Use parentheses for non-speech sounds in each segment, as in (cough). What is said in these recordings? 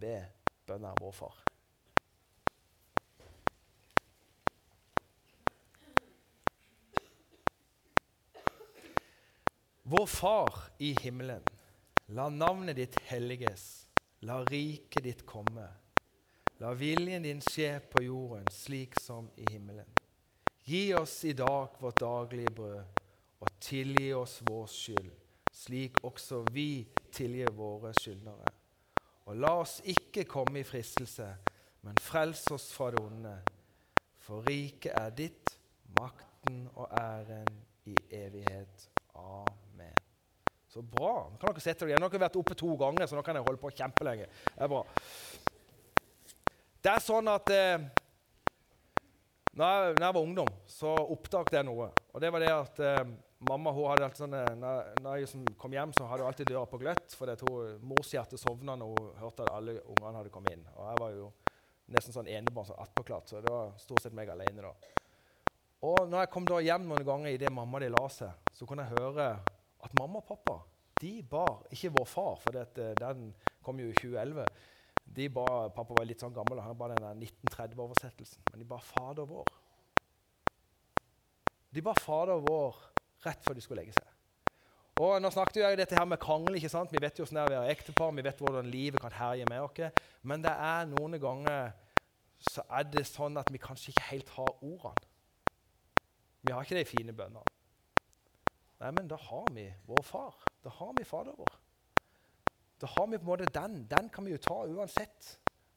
be bønna vår far. Vår Far i himmelen. La navnet ditt helliges. La riket ditt komme. La viljen din skje på jorden slik som i himmelen. Gi oss i dag vårt daglige brød, og tilgi oss vår skyld, slik også vi tilgir våre skyldnere. Og la oss ikke komme i fristelse, men frels oss fra det onde. For riket er ditt, makten og æren i evighet. Amen. Så bra. Nå kan dere sette dere igjen. Nå har dere vært oppe to ganger, så nå kan jeg holde på kjempelenge. Det er bra. Det er sånn at eh, når, jeg, når, jeg, var ungdom, så oppdaget jeg noe. Og det var det at eh, mamma hun hadde alltid sånne, når, når, jeg liksom kom hjem, så hadde hun alltid døra på gløtt. For mors hjerte sovna når hun hørte at alle ungene hadde kommet inn. Og jeg var jo nesten sånn enebarn, sånn attpåklatt, så det var stort sett meg alene da. Og når jeg kom da hjem noen ganger idet mamma de la seg, så kunne jeg høre at mamma og pappa de bar Ikke vår far, for det, den kom jo i 2011. De bar, Pappa var litt sånn gammel, han bar den 1930-oversettelsen. Men de bar Fader vår. De bar Fader vår rett før de skulle legge seg. Og Nå snakket jeg dette her med krangel. ikke sant? Vi vet jo hvordan det er å være ektepar, vi vet hvordan livet kan herje med oss. Men det er noen ganger så er det sånn at vi kanskje ikke helt har ordene. Vi har ikke de fine bønnene. Nei, men da har vi vår far. Da har vi Fader vår. Da har vi på en måte den. Den kan vi jo ta uansett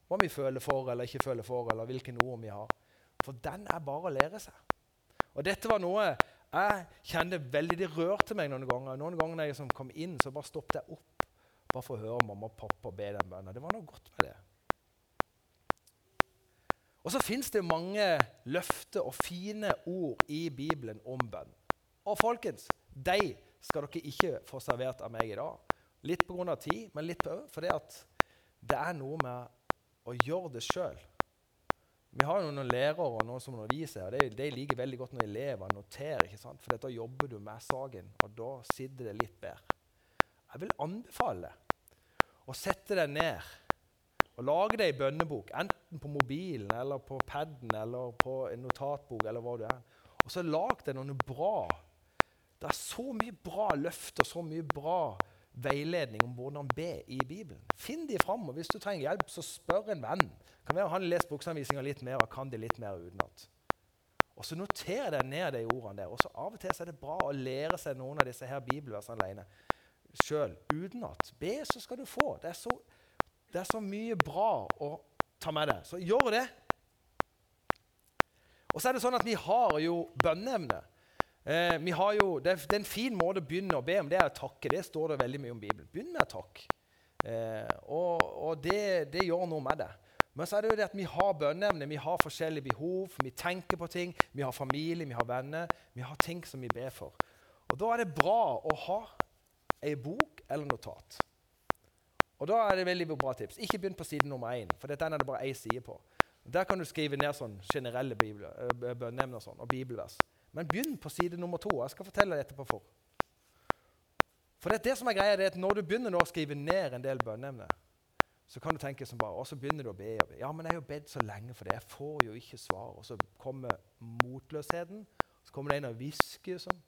hva vi føler for eller ikke føler for, eller hvilke ord vi har. For den er bare å lære seg. Og dette var noe jeg kjenner veldig Det rørte meg noen ganger. Noen ganger når jeg liksom kom inn, så bare stoppet jeg opp bare for å høre mamma og pappa be den bønnen. Det var noe godt med det. Og så fins det mange løfter og fine ord i Bibelen om bønn. Og folkens, de skal dere ikke få servert av meg i dag. Litt pga. tid, men litt fordi det er noe med å gjøre det sjøl. Vi har jo noen lærere og noen som underviser, og de, de liker veldig godt når elever noterer. ikke sant? For da jobber du med saken, og da sitter det litt bedre. Jeg vil anbefale å sette deg ned og lage deg ei bønnebok, enten på mobilen eller på paden eller på en notatbok. eller hva du er. Og så lag deg noen bra Det er så mye bra løft og så mye bra veiledning om hvordan be i Bibelen. Finn de fram, og hvis du trenger hjelp, så spør en venn. Kan være Han leser bruksanvisninga litt mer og kan de litt mer utenat. Og så noter deg ned de ordene der. Og så Av og til er det bra å lære seg noen av disse her bibelversene alene sjøl. Utenat. Be, så skal du få. Det er, så, det er så mye bra å ta med deg. Så gjør det. Og så er det sånn at vi har jo bønneevne. Eh, jo, det, det, er en fin måte å begynne å be om, det er å takke. Det står det veldig mye om Bibelen. Begynn med å takke. Eh, og, og det, det, gjør noe med det. Men så er det jo det at vi har bønneevne, vi har forskjellige behov. Vi tenker på ting. Vi har familie, vi har venner. Vi har ting som vi ber for. Og Da er det bra å ha ei bok eller notat. Og da er det veldig bra tips. Ikke begynn på side nummer én, for den er det bare én side på. Der kan du skrive ned sånn generelle eh, bønneemner og, sånn, og bibelvers. Men begynn på side nummer to. Jeg skal fortelle deg etterpå for. For det, det som er greia, det er at Når du begynner å skrive ned en del bønneemner, så kan du tenke som bare, og så begynner du å be. Og be. Ja, men jeg har jo bedt så lenge for det. Jeg får jo ikke svar. Og så kommer motløsheten. Så kommer det en og hvisker sånn.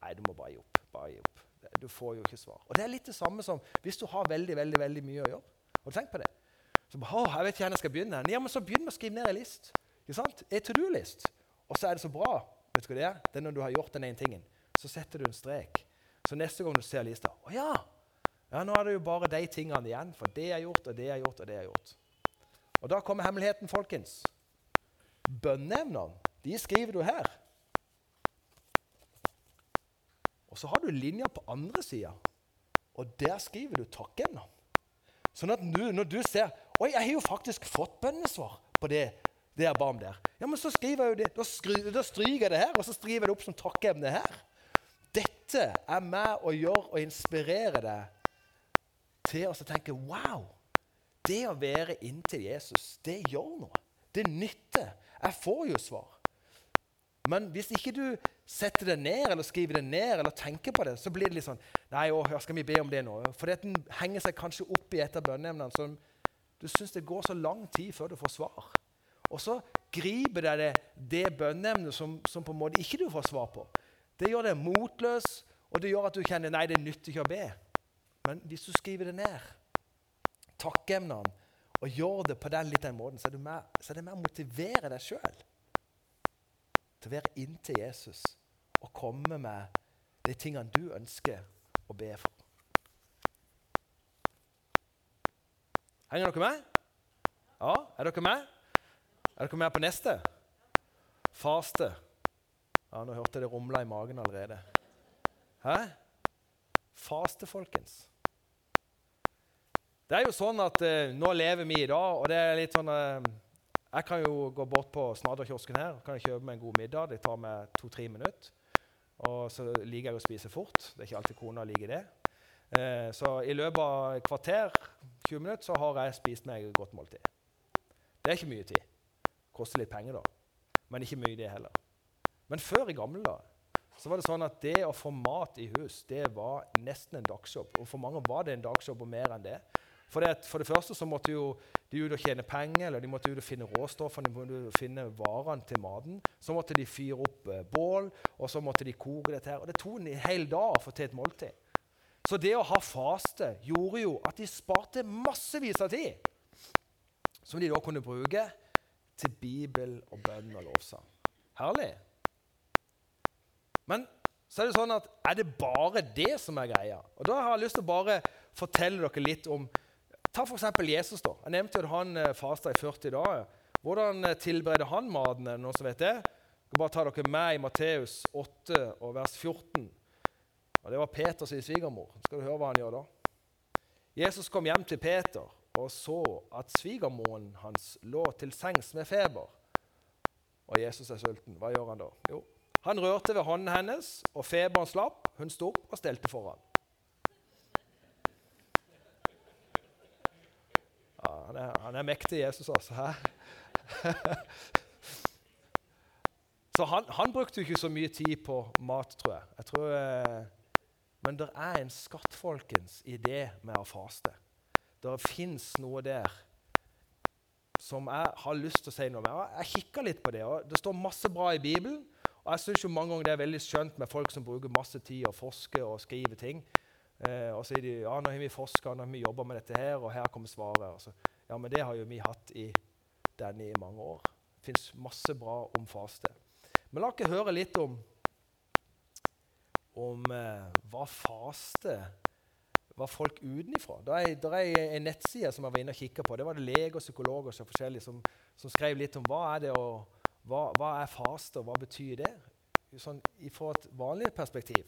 Nei, du må bare gi opp. Bare gi opp. Du får jo ikke svar. Og det er litt det samme som hvis du har veldig veldig, veldig mye å gjøre. Du tenkt på det? Så bare, å, jeg vet ikke hvor jeg skal begynne. Ja, men så begynn med å skrive ned en list. Ikke sant? En to do-list. Og så er det så bra Vet du hva det er? Det er når du har gjort den ene tingen. Så setter du en strek. Så neste gang du ser lista Å ja! ja! Nå er det jo bare de tingene igjen. For det er gjort, og det er gjort, og det er gjort. Og da kommer hemmeligheten, folkens. Bønneevnene, de skriver du her. Og så har du linja på andre sida, og der skriver du takkeevnene. Sånn at nå, når du ser Oi, jeg har jo faktisk fått bønnesvar på det det jeg ba om der. Ja, men så skriver jeg jo det. Da, skry, da stryker jeg det her, og så skriver jeg det opp som takkeemne her. Dette er med å gjøre og inspirere deg til å tenke Wow! Det å være inntil Jesus, det gjør noe. Det nytter. Jeg får jo svar. Men hvis ikke du setter det ned, eller skriver det ned, eller tenker på det, så blir det litt sånn Nei, å, skal vi be om det nå? For den henger seg kanskje opp i et av bønneemnene som Du syns det går så lang tid før du får svar. Og så griper det det, det bønneemnet som, som, på en måte ikke du får svar på. Det gjør deg motløs, og det gjør at du kjenner nei, det nytter ikke å be. Men hvis du skriver det ned, takkeemnene, og gjør det på den litt den måten, så er, med, så er det med å motivere deg sjøl til å være inntil Jesus og komme med de tingene du ønsker å be for. Henger dere med? Ja, er dere med? Er dere med på neste? Faste. Ja, Nå hørte jeg det rumla i magen allerede. Hæ? Faste, folkens. Det er jo sånn at eh, Nå lever vi i dag, og det er litt sånn eh, Jeg kan jo gå bort på snadderkiosken her kan jeg kjøpe meg en god middag. Det tar meg to-tre minutter. Og så liker jeg å spise fort. Det er ikke alltid kona liker det. Eh, så i løpet av et kvarter, 20 minutter, så har jeg spist meg et godt måltid. Det er ikke mye tid. Koster litt penger, da. Men ikke mye, det heller. Men før i gamle dager så var det sånn at det å få mat i hus det var nesten en dagsjobb. Og for mange var det en dagsjobb og mer enn det. For det, for det første så måtte jo de ut og tjene penger, eller de måtte ut og finne råstoffene, de måtte finne varene til maten. Så måtte de fyre opp eh, bål, og så måtte de koke dette her. Og det tok en hel dag å få til et måltid. Så det å ha faste gjorde jo at de sparte massevis av tid. Som de da kunne bruke til bibel og bønn og lovsang. Herlig. Men så er det sånn at er det bare det som er greia? Og Da har jeg lyst til å bare fortelle dere litt om Ta f.eks. Jesus. da. Jeg nevnte jo at han eh, fasta i 40 dager. Hvordan eh, tilbereder han maten? noen som vet det? Jeg kan bare ta dere med i Matteus 8 og vers 14. Og Det var Peters svigermor. Skal du høre hva han gjør da? Jesus kom hjem til Peter og så at svigermoren hans lå til sengs med feber. Og Jesus er sulten. Hva gjør han da? Jo, han rørte ved hånden hennes, og feberen slapp. Hun sto opp og stelte foran. Ja, han, er, han er mektig, Jesus, altså. Hæ? (laughs) så han, han, brukte jo ikke så mye tid på mat, tror jeg. jeg tror, eh, men det er en skatt, folkens, i det med å faste. Det fins noe der som jeg har lyst til å si noe om. Jeg kikka litt på det, og det står masse bra i Bibelen. Og jeg syns mange ganger det er veldig skjønt med folk som bruker masse tid og forsker og skriver ting. Eh, og så sier de ja, nå har vi forska, nå vi jobba med dette her, og her kommer svaret. Så, ja, men det har jo vi hatt i denne i mange år. Det fins masse bra om faste. Men la oss høre litt om, om eh, hva faste var folk utenfra. Det er, en nettside som jeg var inne og kikka på. Det var det leger og psykologer og så som, som, skrev litt om hva er det å hva, hva er faste, og hva betyr det? Sånn, Fra et vanlig perspektiv,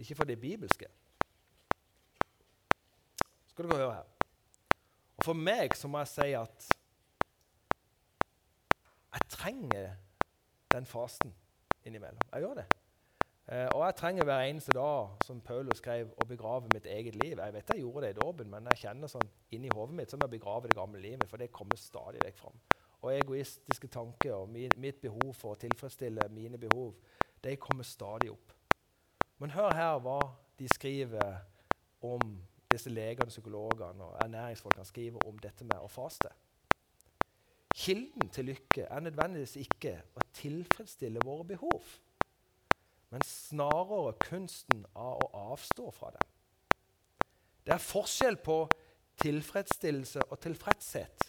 ikke for det bibelske. Skal dere høre her. Og For meg så må jeg si at jeg trenger den fasten innimellom. Jeg gjør det. Eh, og jeg trenger hver eneste dag, som Paulus skrev, å begrave mitt eget liv. Jeg vet jeg gjorde det i dåpen, men jeg kjenner sånn inni hodet mitt som jeg begraver det gamle livet, for det kommer stadig vekk fram og egoistiske tanker og mi, mitt behov for å tilfredsstille mine behov, de kommer stadig opp. Men hør her hva de skriver om disse legene, psykologene og ernæringsfolkene skriver om dette med å faste. Kilden til lykke er nødvendigvis ikke å tilfredsstille våre behov, men snarere kunsten av å avstå fra dem. Det er forskjell på tilfredsstillelse og tilfredshet.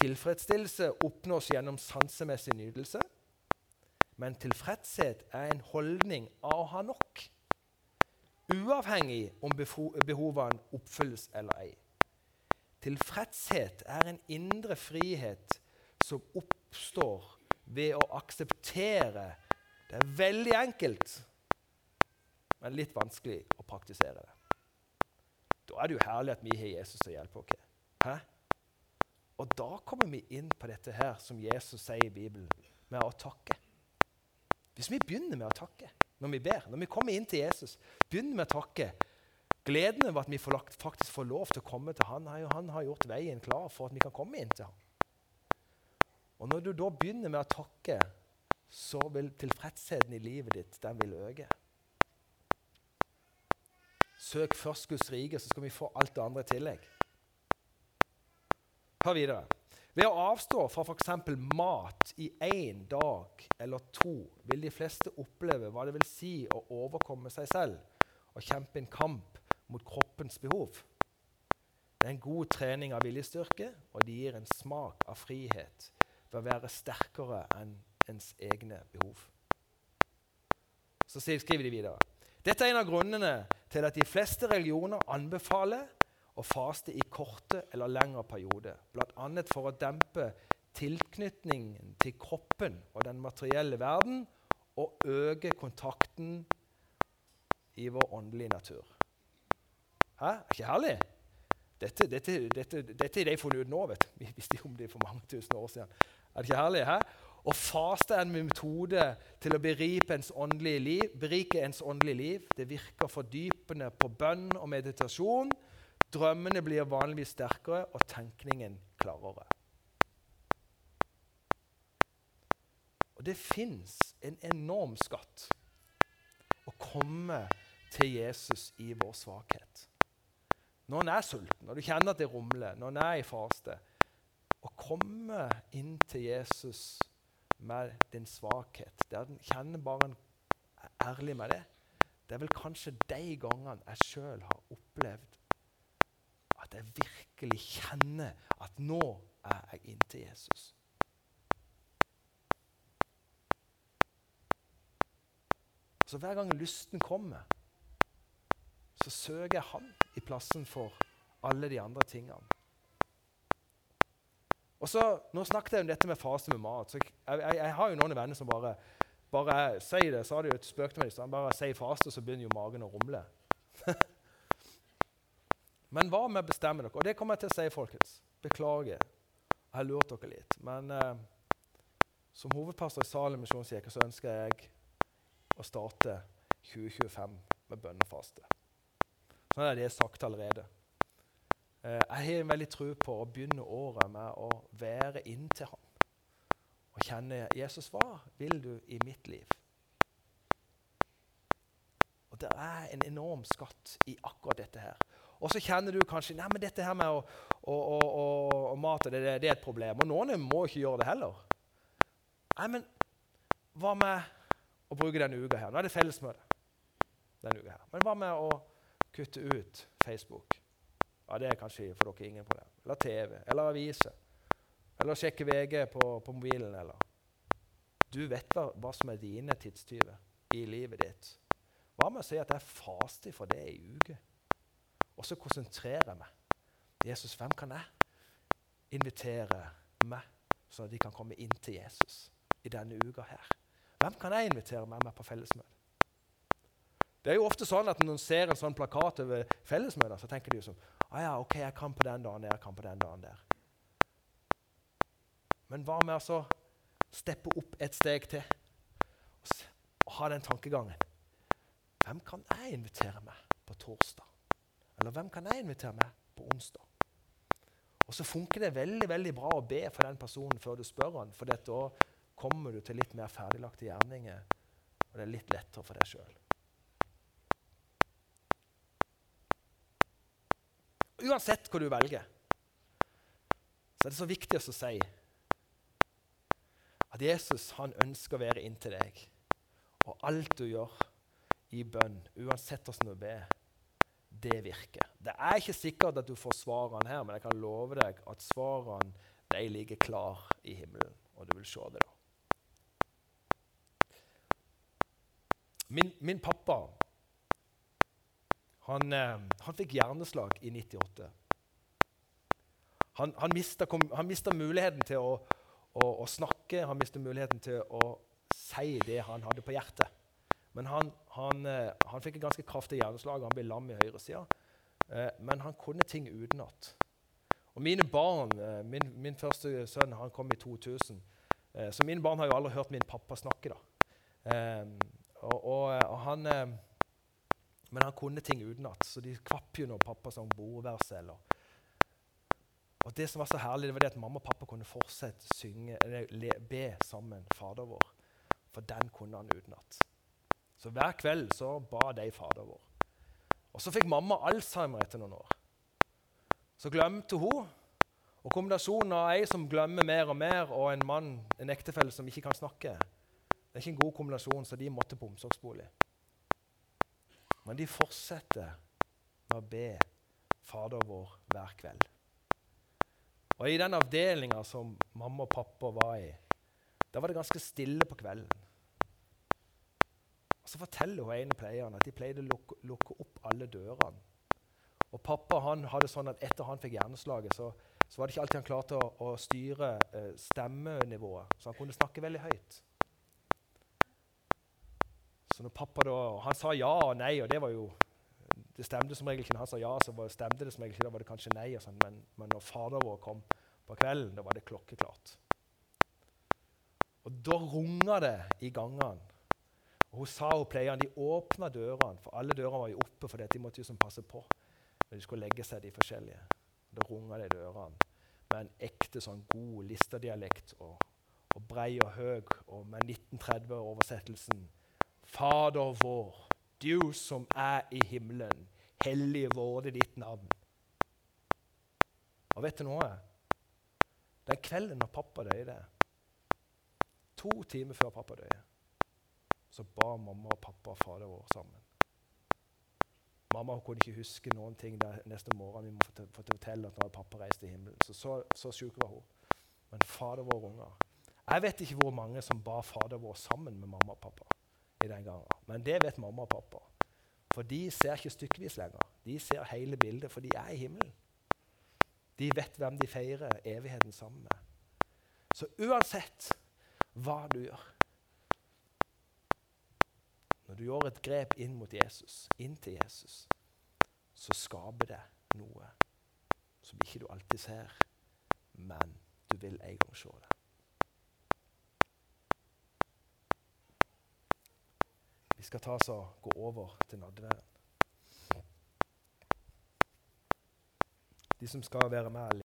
Tilfredsstillelse oppnås gjennom sansemessig nytelse, men tilfredshet er en holdning av å ha nok, uavhengig om behovene oppfylles eller ei. Tilfredshet er en indre frihet som oppstår ved å akseptere Det er veldig enkelt, men litt vanskelig å praktisere det. Da er det jo herlig at vi har Jesus til å hjelpe oss. Hæ? Og da kommer vi inn på dette her som Jesus sier i Bibelen, med å takke. Hvis vi begynner med å takke når vi ber, når vi kommer inn til Jesus, begynner med å takke Gleden over at vi faktisk får lov til å komme til han, han har gjort veien klar for at vi kan komme inn til han. Og Når du da begynner med å takke, så vil tilfredsheten i livet ditt den vil øke. Søk først Guds rike, så skal vi få alt det andre i tillegg. Hør videre. Ved å avstå fra f.eks. mat i én dag eller to vil de fleste oppleve hva det vil si å overkomme seg selv og kjempe en kamp mot kroppens behov. Det er en god trening av viljestyrke, og det gir en smak av frihet ved å være sterkere enn ens egne behov. Så skriver de videre. Dette er en av grunnene til at de fleste religioner anbefaler å faste i korte eller lengre perioder, bl.a. for å dempe tilknytningen til kroppen og den materielle verden og øke kontakten i vår åndelige natur. Hæ? Er ikke herlig? Dette, dette, dette, dette er de funnet ut nå. vet du. (laughs) Vi visste om det for mange tusen år siden. Er det ikke herlig? Hæ? Å faste er en metode til å berike ens åndelige liv. Berike ens åndelige liv. Det virker fordypende på bønn og meditasjon. Drømmene blir vanligvis sterkere, og tenkningen klarere. Og det fins en enorm skatt å komme til Jesus i vår svakhet. Når en er sulten, når du kjenner at det rumler, når en er i faste Å komme inn til Jesus med din svakhet, der en kjenner bare en ærlig med det, det er vel kanskje de gangene jeg sjøl har opplevd at jeg virkelig kjenner at nå er jeg inntil Jesus. Så hver gang lysten kommer, så søker jeg Han i plassen for alle de andre tingene. Og så, Nå snakket jeg om dette med fase med mat. så Jeg, jeg, jeg har jo noen venner som bare bare sier det. Så har de jo et spøk til meg. Bare sier faste, så begynner jo magen å rumle. (laughs) Men hva med å bestemme dere? Og det kommer jeg til å si, folkens. Beklager. Jeg har lurt dere litt. Men eh, som hovedpastor i Salem misjonskirke så ønsker jeg å starte 2025 med bønnefaste. Sånn er det sagt allerede. Eh, jeg har veldig tro på å begynne året med å være inntil ham. Og kjenne 'Jesus, hva vil du i mitt liv?' Og Det er en enorm skatt i akkurat dette her. Og så kjenner du kanskje nei, men dette her med å, å, å, å mate det, det, er et problem. Og noen må ikke gjøre det heller. Nei, men hva med å bruke denne uka her? Nå er det fellesmøte. denne uka her. Men hva med å kutte ut Facebook? Ja, Det er kanskje for dere ingen problem. Eller TV. Eller aviser. Eller sjekke VG på, på mobilen. eller. Du vet hva, hva som er dine tidstyver i livet ditt. Hva med å si at jeg faster for det i uke? Og så konsentrerer jeg meg. Jesus, hvem kan jeg invitere meg, så de kan komme inn til Jesus i denne uka her? Hvem kan jeg invitere med meg på fellesmøte? Det er jo ofte sånn at Når en ser en sånn plakat over fellesmøter, så tenker de jo sånn ah, ja, ok, jeg kan på den dagen der, jeg kan på den dagen der. Men hva med å steppe opp et steg til og ha den tankegangen? Hvem kan jeg invitere meg på torsdag? Eller hvem kan jeg invitere meg på onsdag? Og så funker det veldig veldig bra å be for den personen før du spør han, for da kommer du til litt mer ferdiglagte gjerninger, og det er litt lettere for deg sjøl. Uansett hva du velger, så er det så viktig å si at Jesus han ønsker å være inntil deg. Og alt du gjør i bønn, uansett hvordan du ber, det virker. Det er ikke sikkert at du får svarene her, men jeg kan love deg at svarene de ligger klar i himmelen, og du vil se det da. Min, min pappa han, eh, han fikk hjerneslag i 98. Han, han, mista, muligheten til å, å, å, snakke, han mista muligheten til å si det han hadde på hjertet. Men han, han, eh, han fikk et ganske kraftig hjerneslag, han ble lam i høyresida. Eh, men han kunne ting utenat. Og mine barn, min, min, første sønn han kom i 2000, så mine barn har jo aldri hørt min pappa snakke. da. Og, og, og han... Men han kunne ting utenat, så de kvapp jo når pappa sang bordverset. eller og Det som var så herlig, det var det at mamma og pappa kunne fortsette synge, eller be sammen Fader vår. For den kunne han utenat. Så hver kveld så ba de Fader vår. Og så fikk mamma Alzheimer etter noen år. Så glemte hun, Og kombinasjonen av ei som glemmer mer og mer, og en mann, en ektefelle som ikke kan snakke, det er ikke en god kombinasjon, så de måtte på omsorgsbolig. Men de fortsetter med å be Fader vår hver kveld. Og I den avdelinga som mamma og pappa var i, da var det ganske stille på kvelden. Og Så forteller hun ene pleieren at de pleide å lukke, lukke opp alle dørene. Og Pappa han hadde sånn at etter han fikk hjerneslaget, så, så var det ikke alltid han klarte å, å styre eh, stemmenivået, så han kunne snakke veldig høyt. Så når pappa da, Han sa ja og nei, og det var jo det stemte som regel ikke når han sa ja, så var, stemte det som regel ikke, da var det kanskje nei. og sånn, men, men, når Fader vår kom på kvelden, da var det klokkeklart. Og da runga det i gangene. Og Hun sa hun pleieren, de åpna dørene, for alle dørene var jo oppe for de måtte jo passe på når de skulle legge seg, de forskjellige. Da runga det i dørene med en ekte sånn god listerdialekt og, og brei og høy, og med 1930-oversettelsen Fader vår, du som er i himmelen, hellig vorde ditt navn. Og vet du noe? Den kvelden når pappa døde, to timer før pappa døde, så ba mamma og pappa og fader vår sammen. Mamma kunne ikke huske noen ting der neste morgen. Vi må få fortelle at når pappa reiste i himmelen. Så, så, så sjuk var hun. Men fader vår unger Jeg vet ikke hvor mange som ba fader vår sammen med mamma og pappa. I den gangen. Men det vet mamma og pappa. For de ser ikke stykkevis lenger. De ser hele bildet, for de er i himmelen. De vet hvem de feirer evigheten sammen med. Så uansett hva du gjør Når du gjør et grep inn mot Jesus, inn til Jesus, så skaper det noe som ikke du alltid ser, men du vil en gang se det. Skal ta oss og gå over til nadværen. De som skal være med